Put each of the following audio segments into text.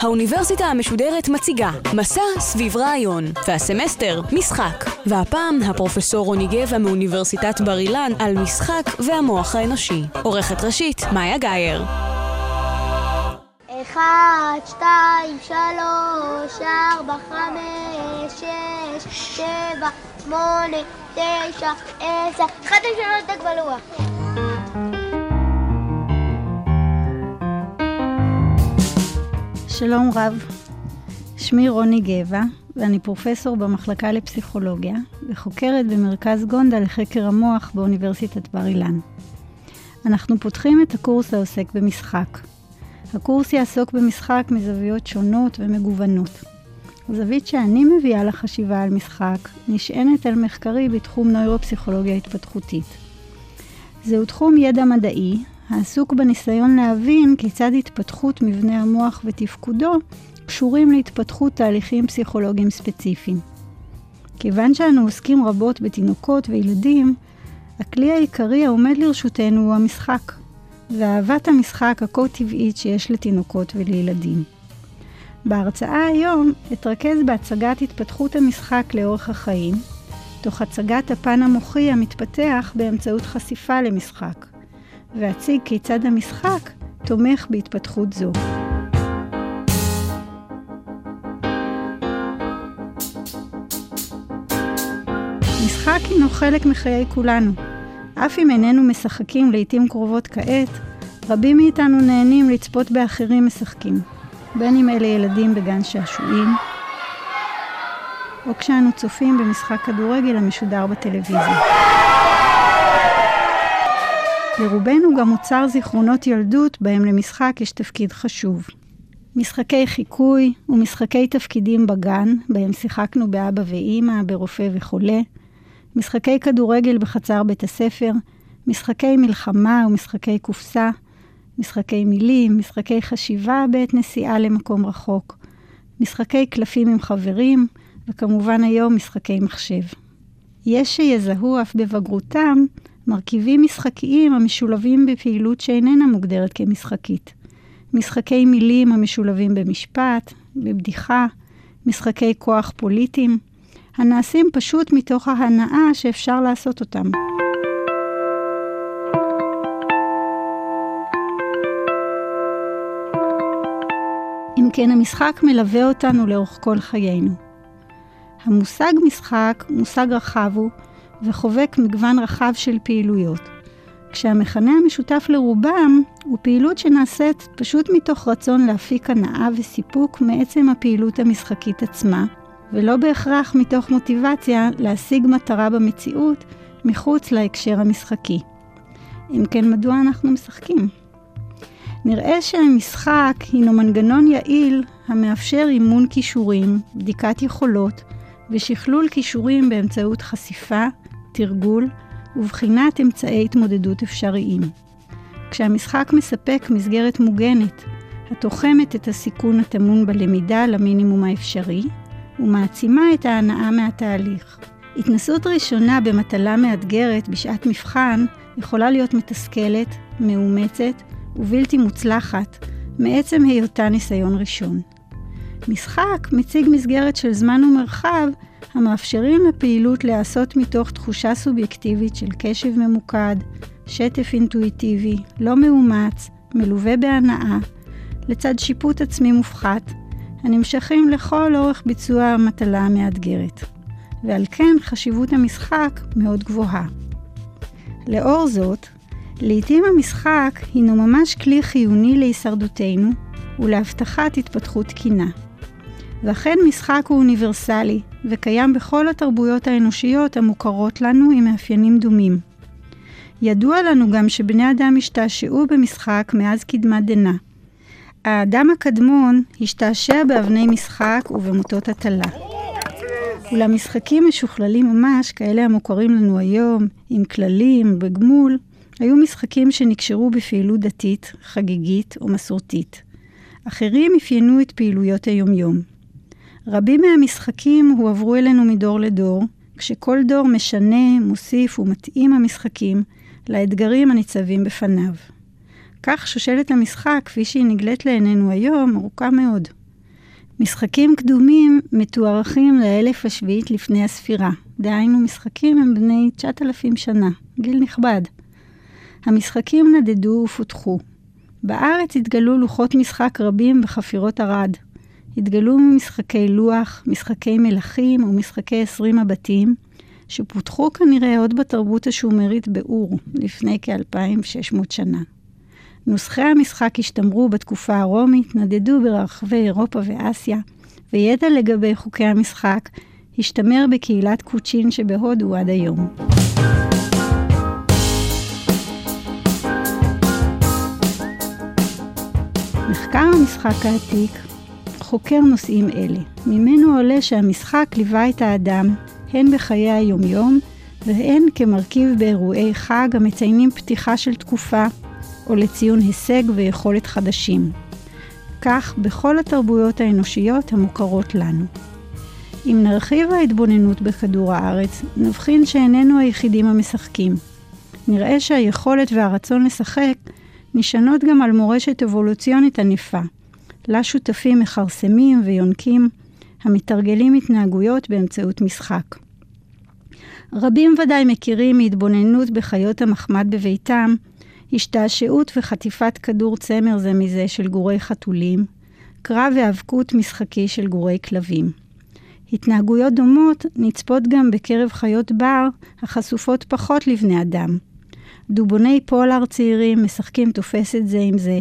האוניברסיטה המשודרת מציגה מסע סביב רעיון, והסמסטר משחק. והפעם הפרופסור רוני גבע מאוניברסיטת בר אילן על משחק והמוח האנושי. עורכת ראשית, מאיה גאייר. אחד, שתיים, שלוש, ארבע, חמש, שש, שבע, שמונה, תשע, עשר, התחלתם לשנות את הגבלוח. שלום רב, שמי רוני גבע, ואני פרופסור במחלקה לפסיכולוגיה, וחוקרת במרכז גונדה לחקר המוח באוניברסיטת בר אילן. אנחנו פותחים את הקורס העוסק במשחק. הקורס יעסוק במשחק מזוויות שונות ומגוונות. הזווית שאני מביאה לחשיבה על משחק נשענת על מחקרי בתחום נוירופסיכולוגיה התפתחותית. זהו תחום ידע מדעי העסוק בניסיון להבין כיצד התפתחות מבנה המוח ותפקודו קשורים להתפתחות תהליכים פסיכולוגיים ספציפיים. כיוון שאנו עוסקים רבות בתינוקות וילדים, הכלי העיקרי העומד לרשותנו הוא המשחק, ואהבת המשחק הכה טבעית שיש לתינוקות ולילדים. בהרצאה היום אתרכז בהצגת התפתחות המשחק לאורך החיים, תוך הצגת הפן המוחי המתפתח באמצעות חשיפה למשחק. ואציג כיצד המשחק תומך בהתפתחות זו. משחק הינו חלק מחיי כולנו. אף אם איננו משחקים לעתים קרובות כעת, רבים מאיתנו נהנים לצפות באחרים משחקים, בין אם אלה ילדים בגן שעשועים, או כשאנו צופים במשחק כדורגל המשודר בטלוויזיה. לרובנו גם מוצר זיכרונות ילדות בהם למשחק יש תפקיד חשוב. משחקי חיקוי ומשחקי תפקידים בגן, בהם שיחקנו באבא ואימא, ברופא וחולה, משחקי כדורגל בחצר בית הספר, משחקי מלחמה ומשחקי קופסה, משחקי מילים, משחקי חשיבה בעת נסיעה למקום רחוק, משחקי קלפים עם חברים, וכמובן היום משחקי מחשב. יש שיזהו אף בבגרותם מרכיבים משחקיים המשולבים בפעילות שאיננה מוגדרת כמשחקית. משחקי מילים המשולבים במשפט, בבדיחה, משחקי כוח פוליטיים, הנעשים פשוט מתוך ההנאה שאפשר לעשות אותם. אם כן, המשחק מלווה אותנו לאורך כל חיינו. המושג משחק, מושג רחב הוא, וחובק מגוון רחב של פעילויות. כשהמכנה המשותף לרובם הוא פעילות שנעשית פשוט מתוך רצון להפיק הנאה וסיפוק מעצם הפעילות המשחקית עצמה, ולא בהכרח מתוך מוטיבציה להשיג מטרה במציאות מחוץ להקשר המשחקי. אם כן, מדוע אנחנו משחקים? נראה שהמשחק הינו מנגנון יעיל המאפשר אימון כישורים, בדיקת יכולות ושכלול כישורים באמצעות חשיפה, תרגול ובחינת אמצעי התמודדות אפשריים. כשהמשחק מספק מסגרת מוגנת, התוחמת את הסיכון הטמון בלמידה למינימום האפשרי, ומעצימה את ההנאה מהתהליך. התנסות ראשונה במטלה מאתגרת בשעת מבחן יכולה להיות מתסכלת, מאומצת ובלתי מוצלחת מעצם היותה ניסיון ראשון. משחק מציג מסגרת של זמן ומרחב המאפשרים לפעילות להיעשות מתוך תחושה סובייקטיבית של קשב ממוקד, שטף אינטואיטיבי, לא מאומץ, מלווה בהנאה, לצד שיפוט עצמי מופחת, הנמשכים לכל אורך ביצוע המטלה המאתגרת. ועל כן חשיבות המשחק מאוד גבוהה. לאור זאת, לעתים המשחק הינו ממש כלי חיוני להישרדותנו ולהבטחת התפתחות תקינה. ואכן משחק הוא אוניברסלי, וקיים בכל התרבויות האנושיות המוכרות לנו עם מאפיינים דומים. ידוע לנו גם שבני אדם השתעשעו במשחק מאז קדמת דנא. האדם הקדמון השתעשע באבני משחק ובמוטות הטלה. אולם משחקים משוכללים ממש, כאלה המוכרים לנו היום, עם כללים, בגמול, היו משחקים שנקשרו בפעילות דתית, חגיגית או מסורתית. אחרים אפיינו את פעילויות היומיום. רבים מהמשחקים הועברו אלינו מדור לדור, כשכל דור משנה, מוסיף ומתאים המשחקים לאתגרים הניצבים בפניו. כך שושלת המשחק, כפי שהיא נגלית לעינינו היום, ארוכה מאוד. משחקים קדומים מתוארכים לאלף השביעית לפני הספירה. דהיינו, משחקים הם בני 9,000 שנה, גיל נכבד. המשחקים נדדו ופותחו. בארץ התגלו לוחות משחק רבים בחפירות ערד. התגלו משחקי לוח, משחקי מלכים ומשחקי עשרים הבתים, שפותחו כנראה עוד בתרבות השומרית באור, לפני כ-2600 שנה. נוסחי המשחק השתמרו בתקופה הרומית, נדדו ברחבי אירופה ואסיה, וידע לגבי חוקי המשחק השתמר בקהילת קוצ'ין שבהודו עד היום. מחקר המשחק העתיק חוקר נושאים אלה. ממנו עולה שהמשחק ליווה את האדם הן בחיי היומיום והן כמרכיב באירועי חג המציינים פתיחה של תקופה או לציון הישג ויכולת חדשים. כך בכל התרבויות האנושיות המוכרות לנו. אם נרחיב ההתבוננות בכדור הארץ, נבחין שאיננו היחידים המשחקים. נראה שהיכולת והרצון לשחק נשענות גם על מורשת אבולוציונית ענפה, לה שותפים מכרסמים ויונקים המתרגלים התנהגויות באמצעות משחק. רבים ודאי מכירים מהתבוננות בחיות המחמד בביתם, השתעשעות וחטיפת כדור צמר זה מזה של גורי חתולים, קרב והאבקות משחקי של גורי כלבים. התנהגויות דומות נצפות גם בקרב חיות בר החשופות פחות לבני אדם. דובוני פולר צעירים משחקים תופסת זה עם זה.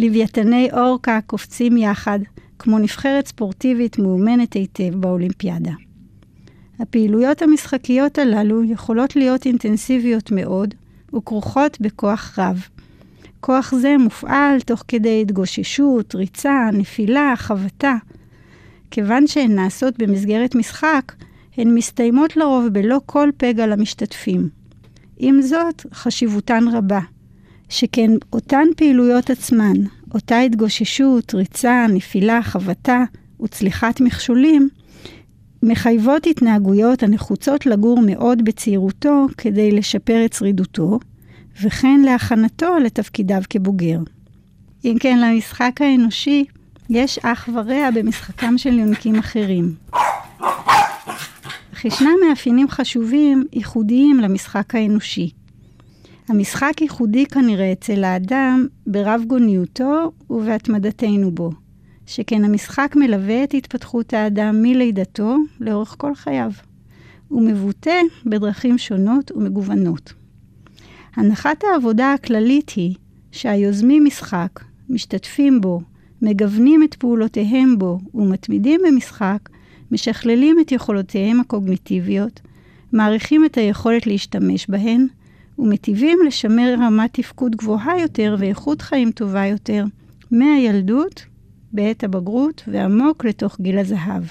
לוויתני אורקה קופצים יחד, כמו נבחרת ספורטיבית מאומנת היטב באולימפיאדה. הפעילויות המשחקיות הללו יכולות להיות אינטנסיביות מאוד וכרוכות בכוח רב. כוח זה מופעל תוך כדי התגוששות, ריצה, נפילה, חבטה. כיוון שהן נעשות במסגרת משחק, הן מסתיימות לרוב בלא כל פגע למשתתפים. עם זאת, חשיבותן רבה. שכן אותן פעילויות עצמן, אותה התגוששות, ריצה, נפילה, חבטה וצליחת מכשולים, מחייבות התנהגויות הנחוצות לגור מאוד בצעירותו כדי לשפר את שרידותו, וכן להכנתו לתפקידיו כבוגר. אם כן, למשחק האנושי יש אח ורע במשחקם של יונקים אחרים. אך ישנם מאפיינים חשובים, ייחודיים למשחק האנושי. המשחק ייחודי כנראה אצל האדם ברב גוניותו ובהתמדתנו בו, שכן המשחק מלווה את התפתחות האדם מלידתו לאורך כל חייו. הוא מבוטא בדרכים שונות ומגוונות. הנחת העבודה הכללית היא שהיוזמים משחק, משתתפים בו, מגוונים את פעולותיהם בו ומתמידים במשחק, משכללים את יכולותיהם הקוגניטיביות, מעריכים את היכולת להשתמש בהן, ומטיבים לשמר רמת תפקוד גבוהה יותר ואיכות חיים טובה יותר מהילדות, בעת הבגרות ועמוק לתוך גיל הזהב.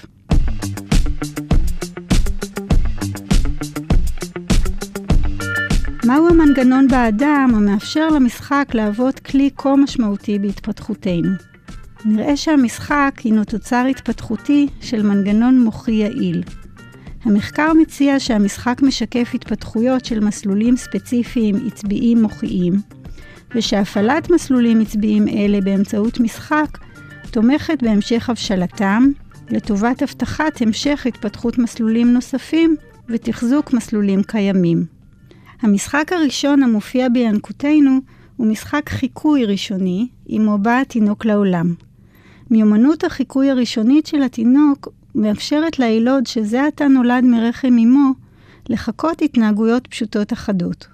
מהו המנגנון באדם המאפשר למשחק להוות כלי כה משמעותי בהתפתחותנו? נראה שהמשחק הינו תוצר התפתחותי של מנגנון מוחי יעיל, המחקר מציע שהמשחק משקף התפתחויות של מסלולים ספציפיים עצביים מוחיים, ושהפעלת מסלולים עצביים אלה באמצעות משחק תומכת בהמשך הבשלתם, לטובת הבטחת המשך התפתחות מסלולים נוספים ותחזוק מסלולים קיימים. המשחק הראשון המופיע בינקותנו הוא משחק חיקוי ראשוני, עמו בא התינוק לעולם. מיומנות החיקוי הראשונית של התינוק מאפשרת ליילוד שזה עתה נולד מרחם אמו, לחקות התנהגויות פשוטות אחדות.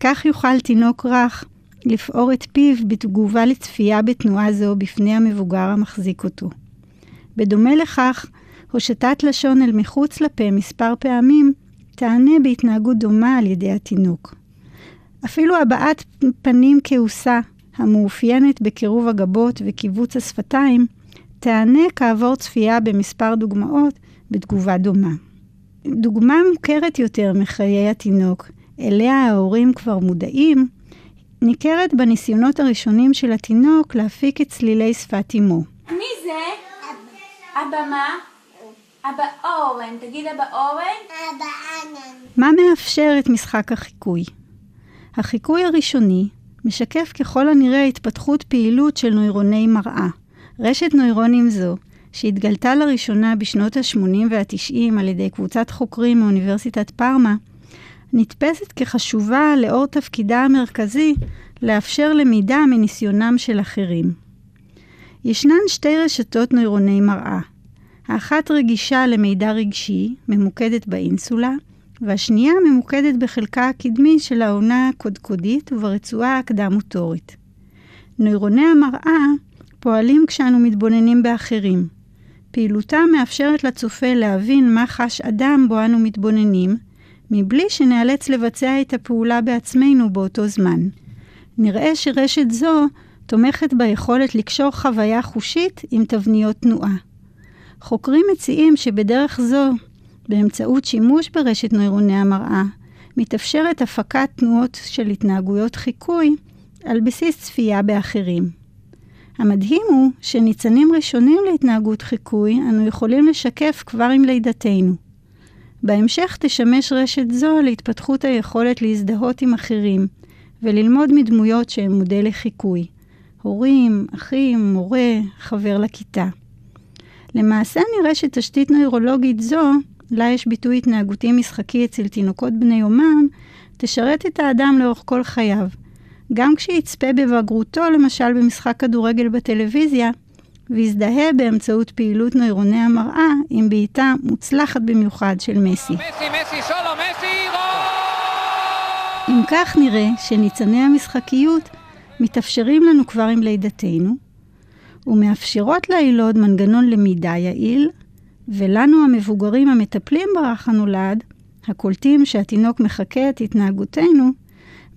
כך יוכל תינוק רך לפעור את פיו בתגובה לצפייה בתנועה זו בפני המבוגר המחזיק אותו. בדומה לכך, הושטת לשון אל מחוץ לפה מספר פעמים תענה בהתנהגות דומה על ידי התינוק. אפילו הבעת פנים כעוסה, המאופיינת בקירוב הגבות וקיבוץ השפתיים, תענה כעבור צפייה במספר דוגמאות בתגובה דומה. דוגמה מוכרת יותר מחיי התינוק, אליה ההורים כבר מודעים, ניכרת בניסיונות הראשונים של התינוק להפיק את צלילי שפת אמו. מי זה? אבא מה? אבא אורן. תגיד אבא אורן. אבא ענן. מה מאפשר את משחק החיקוי? החיקוי הראשוני משקף ככל הנראה התפתחות פעילות של נוירוני מראה. רשת נוירונים זו, שהתגלתה לראשונה בשנות ה-80 וה-90 על ידי קבוצת חוקרים מאוניברסיטת פארמה, נתפסת כחשובה לאור תפקידה המרכזי לאפשר למידה מניסיונם של אחרים. ישנן שתי רשתות נוירוני מראה. האחת רגישה למידע רגשי, ממוקדת באינסולה, והשנייה ממוקדת בחלקה הקדמי של העונה הקודקודית וברצועה הקדם-מוטורית. נוירוני המראה פועלים כשאנו מתבוננים באחרים. פעילותם מאפשרת לצופה להבין מה חש אדם בו אנו מתבוננים, מבלי שנאלץ לבצע את הפעולה בעצמנו באותו זמן. נראה שרשת זו תומכת ביכולת לקשור חוויה חושית עם תבניות תנועה. חוקרים מציעים שבדרך זו, באמצעות שימוש ברשת נוירוני המראה, מתאפשרת הפקת תנועות של התנהגויות חיקוי על בסיס צפייה באחרים. המדהים הוא שניצנים ראשונים להתנהגות חיקוי אנו יכולים לשקף כבר עם לידתנו. בהמשך תשמש רשת זו להתפתחות היכולת להזדהות עם אחרים וללמוד מדמויות שהן מודל לחיקוי. הורים, אחים, מורה, חבר לכיתה. למעשה נראה שתשתית נוירולוגית זו, לה יש ביטוי התנהגותי משחקי אצל תינוקות בני יומם, תשרת את האדם לאורך כל חייו. גם כשיצפה בבגרותו, למשל במשחק כדורגל בטלוויזיה, ויזדהה באמצעות פעילות נוירוני המראה עם בעיטה מוצלחת במיוחד של מסי. מסי, מסי, סולו, מסי, אם כך נראה שניצני המשחקיות מתאפשרים לנו כבר עם לידתנו, ומאפשרות ליילוד מנגנון למידה יעיל, ולנו המבוגרים המטפלים ברך הנולד, הקולטים שהתינוק מחקה את התנהגותנו,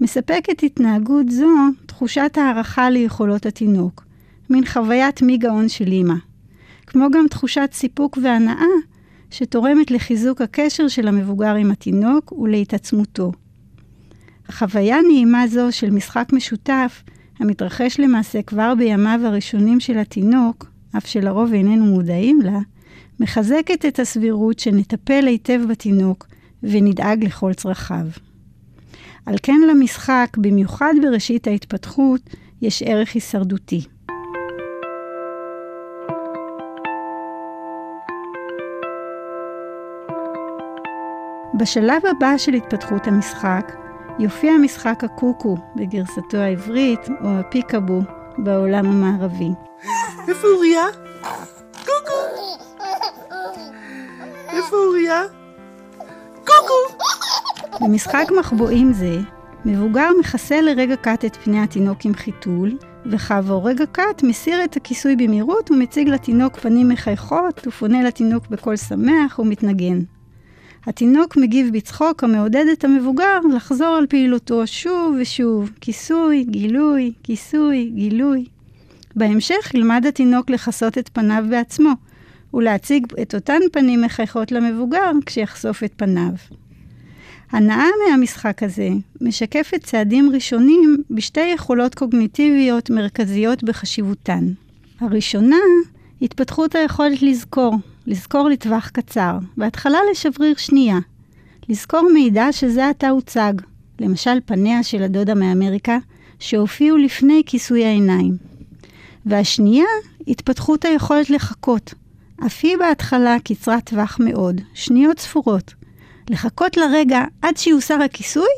מספקת התנהגות זו תחושת הערכה ליכולות התינוק, מין חוויית מי גאון של אימא. כמו גם תחושת סיפוק והנאה שתורמת לחיזוק הקשר של המבוגר עם התינוק ולהתעצמותו. חוויה נעימה זו של משחק משותף, המתרחש למעשה כבר בימיו הראשונים של התינוק, אף שלרוב איננו מודעים לה, מחזקת את הסבירות שנטפל היטב בתינוק ונדאג לכל צרכיו. על כן למשחק, במיוחד בראשית ההתפתחות, יש ערך הישרדותי. בשלב הבא של התפתחות המשחק, יופיע משחק הקוקו בגרסתו העברית, או הפיקאבו בעולם המערבי. איפה אוריה? קוקו! איפה אוריה? במשחק מחבואים זה, מבוגר מכסה לרגע קט את פני התינוק עם חיתול, וכעבור רגע קט מסיר את הכיסוי במהירות ומציג לתינוק פנים מחייכות ופונה לתינוק בקול שמח ומתנגן. התינוק מגיב בצחוק המעודד את המבוגר לחזור על פעילותו שוב ושוב, כיסוי, גילוי, כיסוי, גילוי. בהמשך ילמד התינוק לכסות את פניו בעצמו, ולהציג את אותן פנים מחייכות למבוגר כשיחשוף את פניו. הנאה מהמשחק הזה משקפת צעדים ראשונים בשתי יכולות קוגניטיביות מרכזיות בחשיבותן. הראשונה, התפתחות היכולת לזכור, לזכור לטווח קצר, בהתחלה לשבריר שנייה. לזכור מידע שזה עתה הוצג, למשל פניה של הדודה מאמריקה, שהופיעו לפני כיסוי העיניים. והשנייה, התפתחות היכולת לחכות. אף היא בהתחלה קצרת טווח מאוד, שניות ספורות. לחכות לרגע עד שיוסר הכיסוי,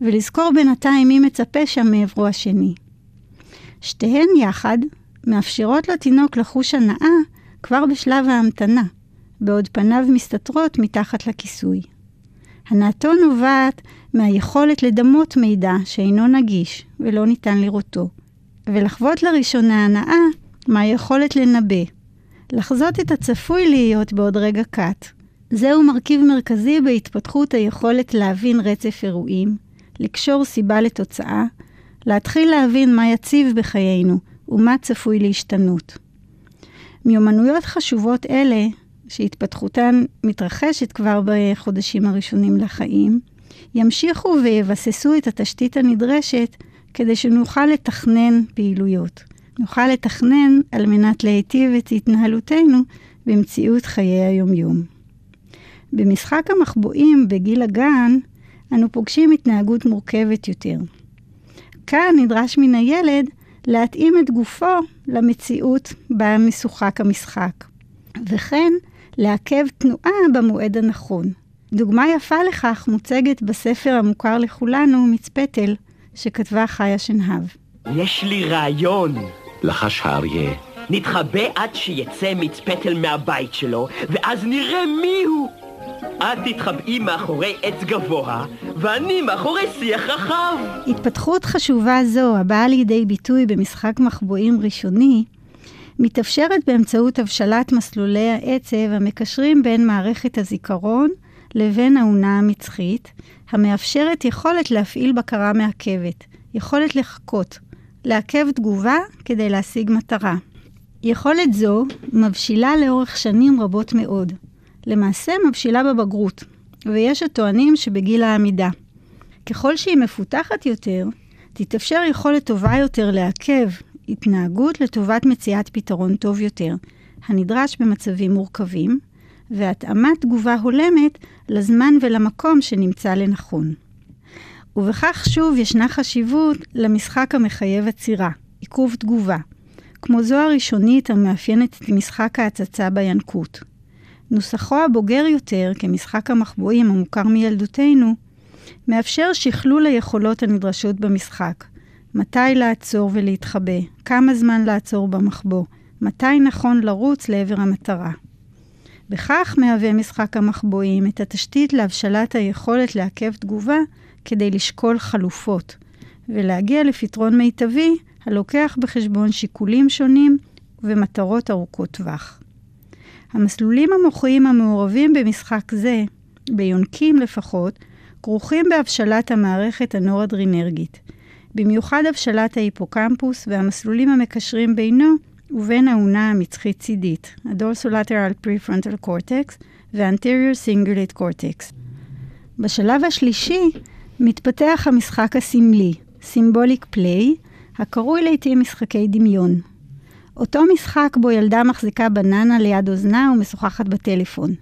ולזכור בינתיים מי מצפה שם מעברו השני. שתיהן יחד מאפשרות לתינוק לחוש הנאה כבר בשלב ההמתנה, בעוד פניו מסתתרות מתחת לכיסוי. הנאתו נובעת מהיכולת לדמות מידע שאינו נגיש ולא ניתן לראותו, ולחוות לראשונה הנאה מהיכולת לנבא, לחזות את הצפוי להיות בעוד רגע קט. זהו מרכיב מרכזי בהתפתחות היכולת להבין רצף אירועים, לקשור סיבה לתוצאה, להתחיל להבין מה יציב בחיינו ומה צפוי להשתנות. מיומנויות חשובות אלה, שהתפתחותן מתרחשת כבר בחודשים הראשונים לחיים, ימשיכו ויבססו את התשתית הנדרשת כדי שנוכל לתכנן פעילויות. נוכל לתכנן על מנת להיטיב את התנהלותנו במציאות חיי היומיום. במשחק המחבואים בגיל הגן, אנו פוגשים התנהגות מורכבת יותר. כאן נדרש מן הילד להתאים את גופו למציאות בה משוחק המשחק, וכן לעכב תנועה במועד הנכון. דוגמה יפה לכך מוצגת בספר המוכר לכולנו, מצפתל, שכתבה חיה שנהב. יש לי רעיון. לחש האריה. נתחבא עד שיצא מצפתל מהבית שלו, ואז נראה מיהו. את תתחבאי מאחורי עץ גבוה, ואני מאחורי שיח רחב. התפתחות חשובה זו, הבאה לידי ביטוי במשחק מחבואים ראשוני, מתאפשרת באמצעות הבשלת מסלולי העצב המקשרים בין מערכת הזיכרון לבין האונה המצחית, המאפשרת יכולת להפעיל בקרה מעכבת, יכולת לחכות, לעכב תגובה כדי להשיג מטרה. יכולת זו מבשילה לאורך שנים רבות מאוד. למעשה מבשילה בבגרות, ויש הטוענים שבגיל העמידה. ככל שהיא מפותחת יותר, תתאפשר יכולת טובה יותר לעכב התנהגות לטובת מציאת פתרון טוב יותר, הנדרש במצבים מורכבים, והתאמת תגובה הולמת לזמן ולמקום שנמצא לנכון. ובכך שוב ישנה חשיבות למשחק המחייב עצירה, עיכוב תגובה, כמו זו הראשונית המאפיינת את משחק ההצצה בינקות. נוסחו הבוגר יותר, כמשחק המחבואים המוכר מילדותנו, מאפשר שכלול היכולות הנדרשות במשחק. מתי לעצור ולהתחבא, כמה זמן לעצור במחבוא, מתי נכון לרוץ לעבר המטרה. בכך מהווה משחק המחבואים את התשתית להבשלת היכולת לעכב תגובה כדי לשקול חלופות, ולהגיע לפתרון מיטבי הלוקח בחשבון שיקולים שונים ומטרות ארוכות טווח. המסלולים המוחיים המעורבים במשחק זה, ביונקים לפחות, כרוכים בהבשלת המערכת הנורדרינרגית, במיוחד הבשלת ההיפוקמפוס והמסלולים המקשרים בינו ובין האונה המצחית-צידית, ה-dorsolateral prefrontal cortex cingulate cortex. בשלב השלישי מתפתח המשחק הסמלי, symbolic play, הקרוי לעתים משחקי דמיון. אותו משחק בו ילדה מחזיקה בננה ליד אוזנה ומשוחחת בטלפון.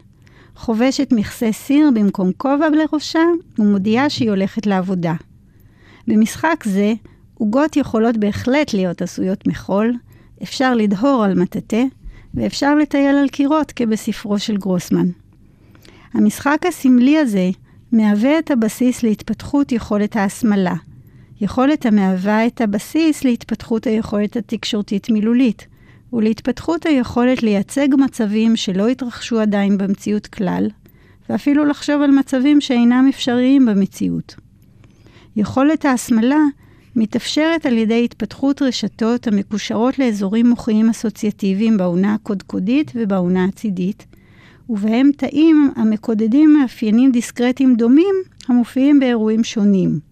חובשת מכסה סיר במקום כובע לראשה ומודיעה שהיא הולכת לעבודה. במשחק זה, עוגות יכולות בהחלט להיות עשויות מחול, אפשר לדהור על מטאטא, ואפשר לטייל על קירות כבספרו של גרוסמן. המשחק הסמלי הזה מהווה את הבסיס להתפתחות יכולת ההסמלה, יכולת המהווה את הבסיס להתפתחות היכולת התקשורתית-מילולית, ולהתפתחות היכולת לייצג מצבים שלא התרחשו עדיין במציאות כלל, ואפילו לחשוב על מצבים שאינם אפשריים במציאות. יכולת ההסמלה מתאפשרת על ידי התפתחות רשתות המקושרות לאזורים מוחיים אסוציאטיביים באונה הקודקודית ובאונה הצידית, ובהם תאים המקודדים מאפיינים דיסקרטיים דומים המופיעים באירועים שונים.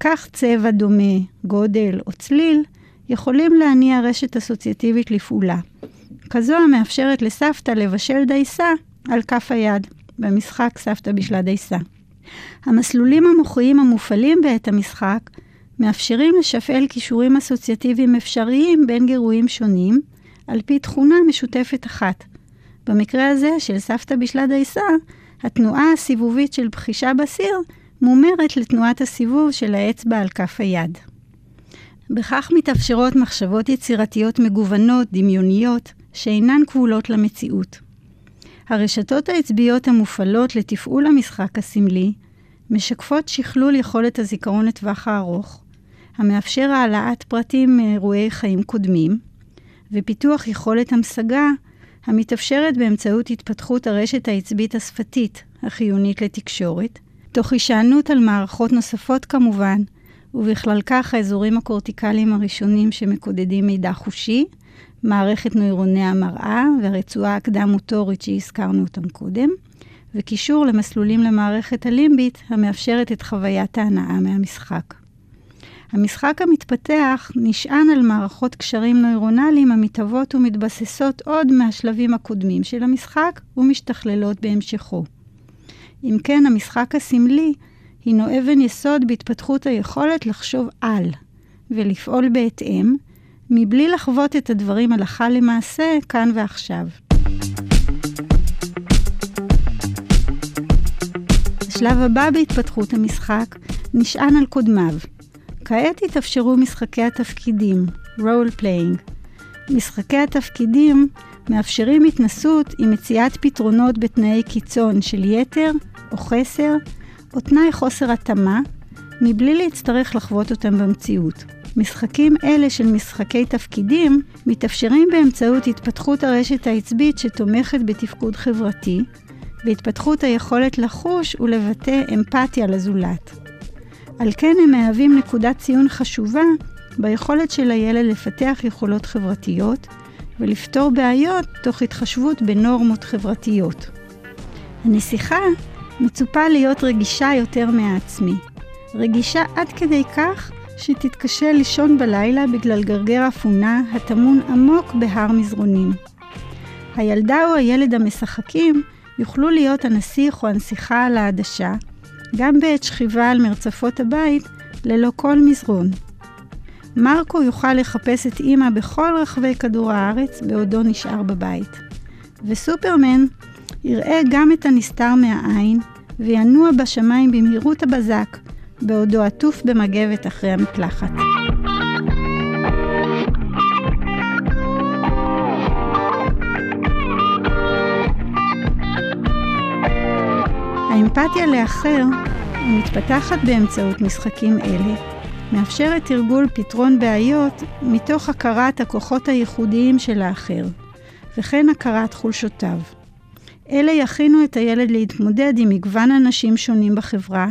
כך צבע דומה, גודל או צליל יכולים להניע רשת אסוציאטיבית לפעולה, כזו המאפשרת לסבתא לבשל דייסה על כף היד, במשחק סבתא בשלה דייסה. המסלולים המוחיים המופעלים בעת המשחק מאפשרים לשפעל כישורים אסוציאטיביים אפשריים בין גירויים שונים, על פי תכונה משותפת אחת. במקרה הזה של סבתא בשלה דייסה, התנועה הסיבובית של בחישה בסיר מומרת לתנועת הסיבוב של האצבע על כף היד. בכך מתאפשרות מחשבות יצירתיות מגוונות, דמיוניות, שאינן כבולות למציאות. הרשתות העצביות המופעלות לתפעול המשחק הסמלי משקפות שכלול יכולת הזיכרון לטווח הארוך, המאפשר העלאת פרטים מאירועי חיים קודמים, ופיתוח יכולת המשגה המתאפשרת באמצעות התפתחות הרשת העצבית השפתית, החיונית לתקשורת, תוך הישענות על מערכות נוספות כמובן, ובכלל כך האזורים הקורטיקליים הראשונים שמקודדים מידע חושי, מערכת נוירוני המראה והרצועה הקדם-מוטורית שהזכרנו אותם קודם, וקישור למסלולים למערכת הלימבית המאפשרת את חוויית ההנאה מהמשחק. המשחק המתפתח נשען על מערכות קשרים נוירונליים המתהוות ומתבססות עוד מהשלבים הקודמים של המשחק ומשתכללות בהמשכו. אם כן, המשחק הסמלי הינו אבן יסוד בהתפתחות היכולת לחשוב על, ולפעול בהתאם, מבלי לחוות את הדברים הלכה למעשה כאן ועכשיו. השלב הבא בהתפתחות המשחק נשען על קודמיו. כעת התאפשרו משחקי התפקידים, role playing. משחקי התפקידים מאפשרים התנסות עם מציאת פתרונות בתנאי קיצון של יתר או חסר, או תנאי חוסר התאמה, מבלי להצטרך לחוות אותם במציאות. משחקים אלה של משחקי תפקידים מתאפשרים באמצעות התפתחות הרשת העצבית שתומכת בתפקוד חברתי, והתפתחות היכולת לחוש ולבטא אמפתיה לזולת. על כן הם מהווים נקודת ציון חשובה ביכולת של הילד לפתח יכולות חברתיות ולפתור בעיות תוך התחשבות בנורמות חברתיות. הנסיכה מצופה להיות רגישה יותר מהעצמי. רגישה עד כדי כך שתתקשה לישון בלילה בגלל גרגר אפונה הטמון עמוק בהר מזרונים. הילדה או הילד המשחקים יוכלו להיות הנסיך או הנסיכה על העדשה, גם בעת שכיבה על מרצפות הבית, ללא כל מזרון. מרקו יוכל לחפש את אימא בכל רחבי כדור הארץ בעודו נשאר בבית. וסופרמן יראה גם את הנסתר מהעין וינוע בשמיים במהירות הבזק, בעודו עטוף במגבת אחרי המקלחת. האמפתיה לאחר המתפתחת באמצעות משחקים אלה, מאפשרת תרגול פתרון בעיות מתוך הכרת הכוחות הייחודיים של האחר, וכן הכרת חולשותיו. אלה יכינו את הילד להתמודד עם מגוון אנשים שונים בחברה,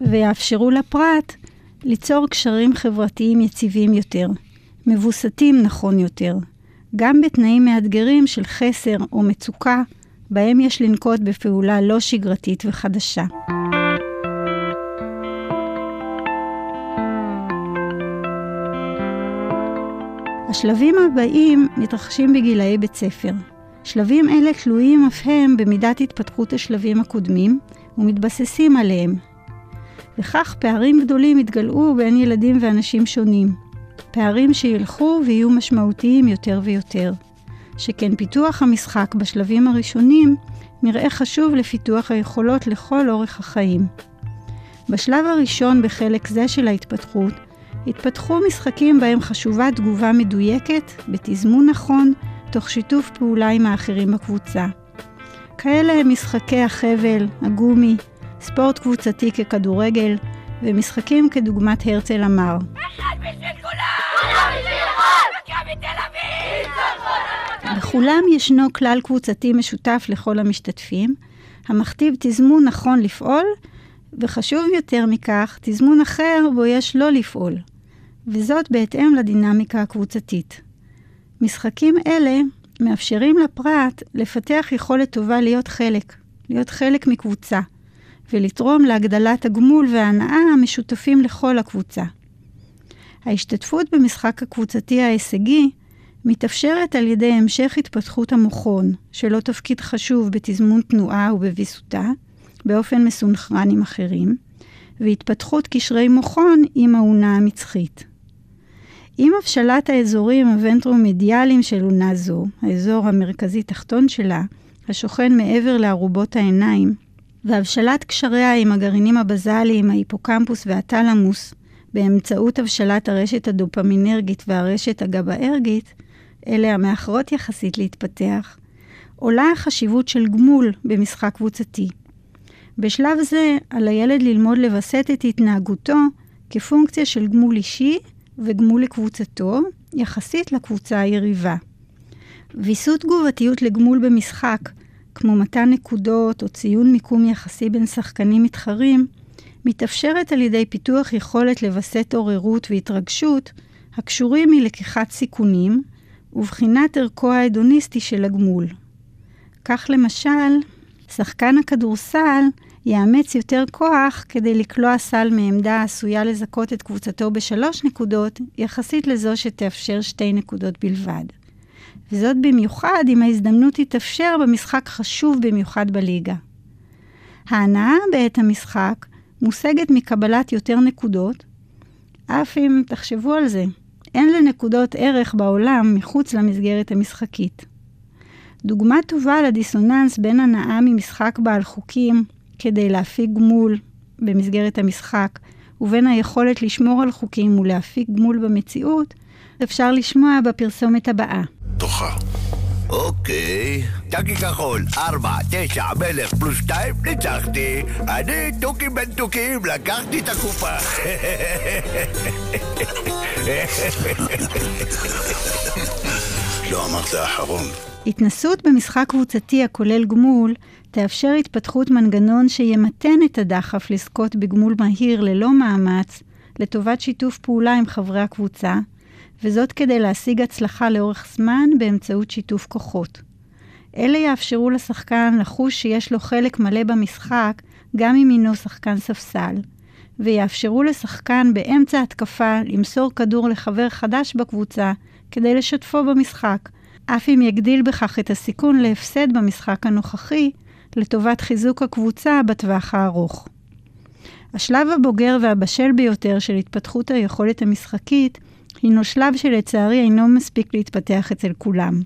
ויאפשרו לפרט ליצור קשרים חברתיים יציבים יותר, מבוסתים נכון יותר, גם בתנאים מאתגרים של חסר או מצוקה, בהם יש לנקוט בפעולה לא שגרתית וחדשה. השלבים הבאים מתרחשים בגילאי בית ספר. שלבים אלה תלויים אף הם במידת התפתחות השלבים הקודמים ומתבססים עליהם. וכך פערים גדולים יתגלעו בין ילדים ואנשים שונים. פערים שילכו ויהיו משמעותיים יותר ויותר. שכן פיתוח המשחק בשלבים הראשונים נראה חשוב לפיתוח היכולות לכל אורך החיים. בשלב הראשון בחלק זה של ההתפתחות, התפתחו משחקים בהם חשובה תגובה מדויקת, בתזמון נכון, תוך שיתוף פעולה עם האחרים בקבוצה. כאלה הם משחקי החבל, הגומי, ספורט קבוצתי ככדורגל, ומשחקים כדוגמת הרצל אמר. אחד בשביל כולם! כולם בשביל אחד! מכבי תל אביב! בכולם ישנו כלל קבוצתי משותף לכל המשתתפים, המכתיב תזמון נכון לפעול, וחשוב יותר מכך, תזמון אחר בו יש לא לפעול, וזאת בהתאם לדינמיקה הקבוצתית. משחקים אלה מאפשרים לפרט לפתח יכולת טובה להיות חלק, להיות חלק מקבוצה, ולתרום להגדלת הגמול וההנאה המשותפים לכל הקבוצה. ההשתתפות במשחק הקבוצתי ההישגי מתאפשרת על ידי המשך התפתחות המוחון, שלו תפקיד חשוב בתזמון תנועה ובוויסותה, באופן מסונכרן עם אחרים, והתפתחות קשרי מוחון עם האונה המצחית. עם הבשלת האזורים הוונטרומדיאליים של אונה זו, האזור המרכזי-תחתון שלה, השוכן מעבר לארובות העיניים, והבשלת קשריה עם הגרעינים הבזאליים, ההיפוקמפוס והתלמוס, באמצעות הבשלת הרשת הדופמינרגית והרשת הגבארגית, אלה המאחרות יחסית להתפתח, עולה החשיבות של גמול במשחק קבוצתי. בשלב זה, על הילד ללמוד לווסת את התנהגותו כפונקציה של גמול אישי וגמול לקבוצתו, יחסית לקבוצה היריבה. ויסות תגובתיות לגמול במשחק, כמו מתן נקודות או ציון מיקום יחסי בין שחקנים מתחרים, מתאפשרת על ידי פיתוח יכולת לווסת עוררות והתרגשות הקשורים מלקיחת סיכונים ובחינת ערכו ההדוניסטי של הגמול. כך למשל, שחקן הכדורסל יאמץ יותר כוח כדי לקלוע סל מעמדה העשויה לזכות את קבוצתו בשלוש נקודות, יחסית לזו שתאפשר שתי נקודות בלבד. וזאת במיוחד אם ההזדמנות תתאפשר במשחק חשוב במיוחד בליגה. ההנאה בעת המשחק מושגת מקבלת יותר נקודות, אף אם תחשבו על זה, אין לנקודות ערך בעולם מחוץ למסגרת המשחקית. דוגמה טובה לדיסוננס בין הנאה ממשחק בעל חוקים כדי להפיק גמול במסגרת המשחק, ובין היכולת לשמור על חוקים ולהפיק גמול במציאות, אפשר לשמוע בפרסומת הבאה. תוכה. אוקיי, טאקי כחול, ארבע, תשע, מלך פלוס שתיים, ניצחתי. אני תוכי בן תוכים, לקחתי את הקופה. לא אמרת האחרון. התנסות במשחק קבוצתי הכולל גמול תאפשר התפתחות מנגנון שימתן את הדחף לזכות בגמול מהיר ללא מאמץ, לטובת שיתוף פעולה עם חברי הקבוצה, וזאת כדי להשיג הצלחה לאורך זמן באמצעות שיתוף כוחות. אלה יאפשרו לשחקן לחוש שיש לו חלק מלא במשחק, גם אם הינו שחקן ספסל, ויאפשרו לשחקן באמצע התקפה למסור כדור לחבר חדש בקבוצה כדי לשתפו במשחק, אף אם יגדיל בכך את הסיכון להפסד במשחק הנוכחי, לטובת חיזוק הקבוצה בטווח הארוך. השלב הבוגר והבשל ביותר של התפתחות היכולת המשחקית הינו שלב שלצערי אינו מספיק להתפתח אצל כולם.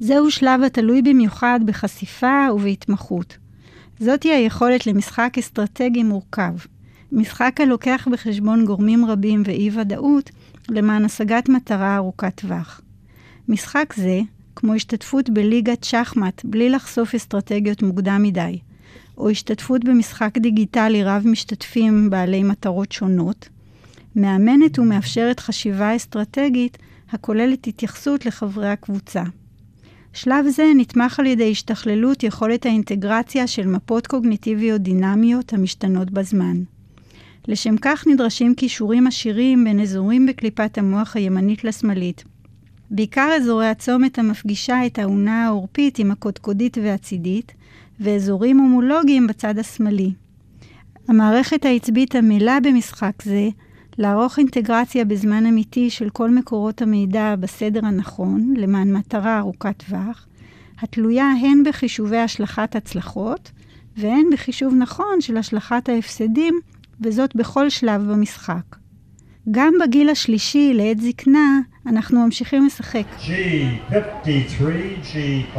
זהו שלב התלוי במיוחד בחשיפה ובהתמחות. זאתי היכולת למשחק אסטרטגי מורכב. משחק הלוקח בחשבון גורמים רבים ואי-ודאות למען השגת מטרה ארוכת טווח. משחק זה, כמו השתתפות בליגת שחמט בלי לחשוף אסטרטגיות מוקדם מדי, או השתתפות במשחק דיגיטלי רב-משתתפים בעלי מטרות שונות, מאמנת ומאפשרת חשיבה אסטרטגית הכוללת התייחסות לחברי הקבוצה. שלב זה נתמך על ידי השתכללות יכולת האינטגרציה של מפות קוגניטיביות דינמיות המשתנות בזמן. לשם כך נדרשים כישורים עשירים בין אזורים בקליפת המוח הימנית לשמאלית, בעיקר אזורי הצומת המפגישה את האונה העורפית עם הקודקודית והצידית, ואזורים הומולוגיים בצד השמאלי. המערכת העצבית עמלה במשחק זה לערוך אינטגרציה בזמן אמיתי של כל מקורות המידע בסדר הנכון, למען מטרה ארוכת טווח, התלויה הן בחישובי השלכת הצלחות, והן בחישוב נכון של השלכת ההפסדים, וזאת בכל שלב במשחק. גם בגיל השלישי, לעת זקנה, אנחנו ממשיכים לשחק. G53, G53.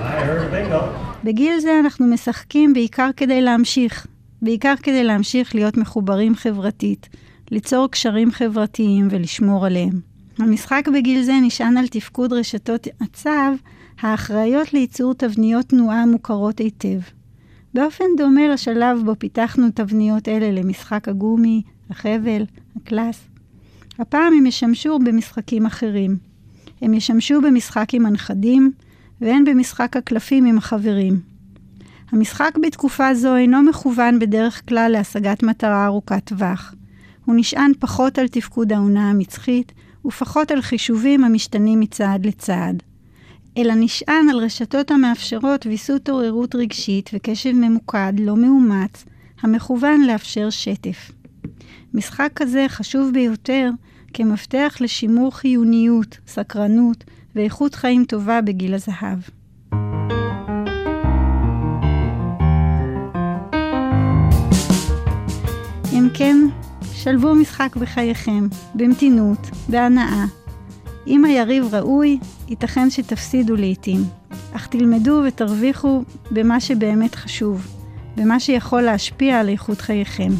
I heard bingo. בגיל זה אנחנו משחקים בעיקר כדי להמשיך, בעיקר כדי להמשיך להיות מחוברים חברתית, ליצור קשרים חברתיים ולשמור עליהם. המשחק בגיל זה נשען על תפקוד רשתות הצו האחראיות לייצור תבניות תנועה מוכרות היטב. באופן דומה לשלב בו פיתחנו תבניות אלה למשחק הגומי, החבל, הקלאס. הפעם הם ישמשו במשחקים אחרים. הם ישמשו במשחק עם הנכדים, והן במשחק הקלפים עם החברים. המשחק בתקופה זו אינו מכוון בדרך כלל להשגת מטרה ארוכת טווח. הוא נשען פחות על תפקוד העונה המצחית, ופחות על חישובים המשתנים מצעד לצעד. אלא נשען על רשתות המאפשרות ויסות עוררות רגשית וקשב ממוקד, לא מאומץ, המכוון לאפשר שטף. משחק כזה חשוב ביותר כמפתח לשימור חיוניות, סקרנות ואיכות חיים טובה בגיל הזהב. אם כן, שלבו משחק בחייכם, במתינות, בהנאה. אם היריב ראוי, ייתכן שתפסידו לעתים, אך תלמדו ותרוויחו במה שבאמת חשוב, במה שיכול להשפיע על איכות חייכם.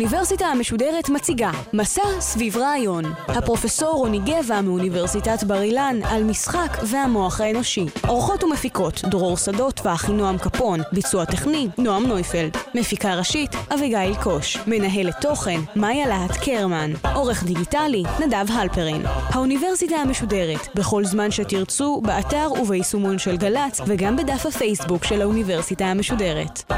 האוניברסיטה המשודרת מציגה מסע סביב רעיון. הפרופסור רוני גבע מאוניברסיטת בר אילן על משחק והמוח האנושי. אורחות ומפיקות דרור שדות ואחינועם קפון. ביצוע טכני נועם נויפלד. מפיקה ראשית אביגיל קוש. מנהלת תוכן מאיה להט קרמן. עורך דיגיטלי נדב הלפרין. האוניברסיטה המשודרת בכל זמן שתרצו באתר וביישומון של גל"צ וגם בדף הפייסבוק של האוניברסיטה המשודרת.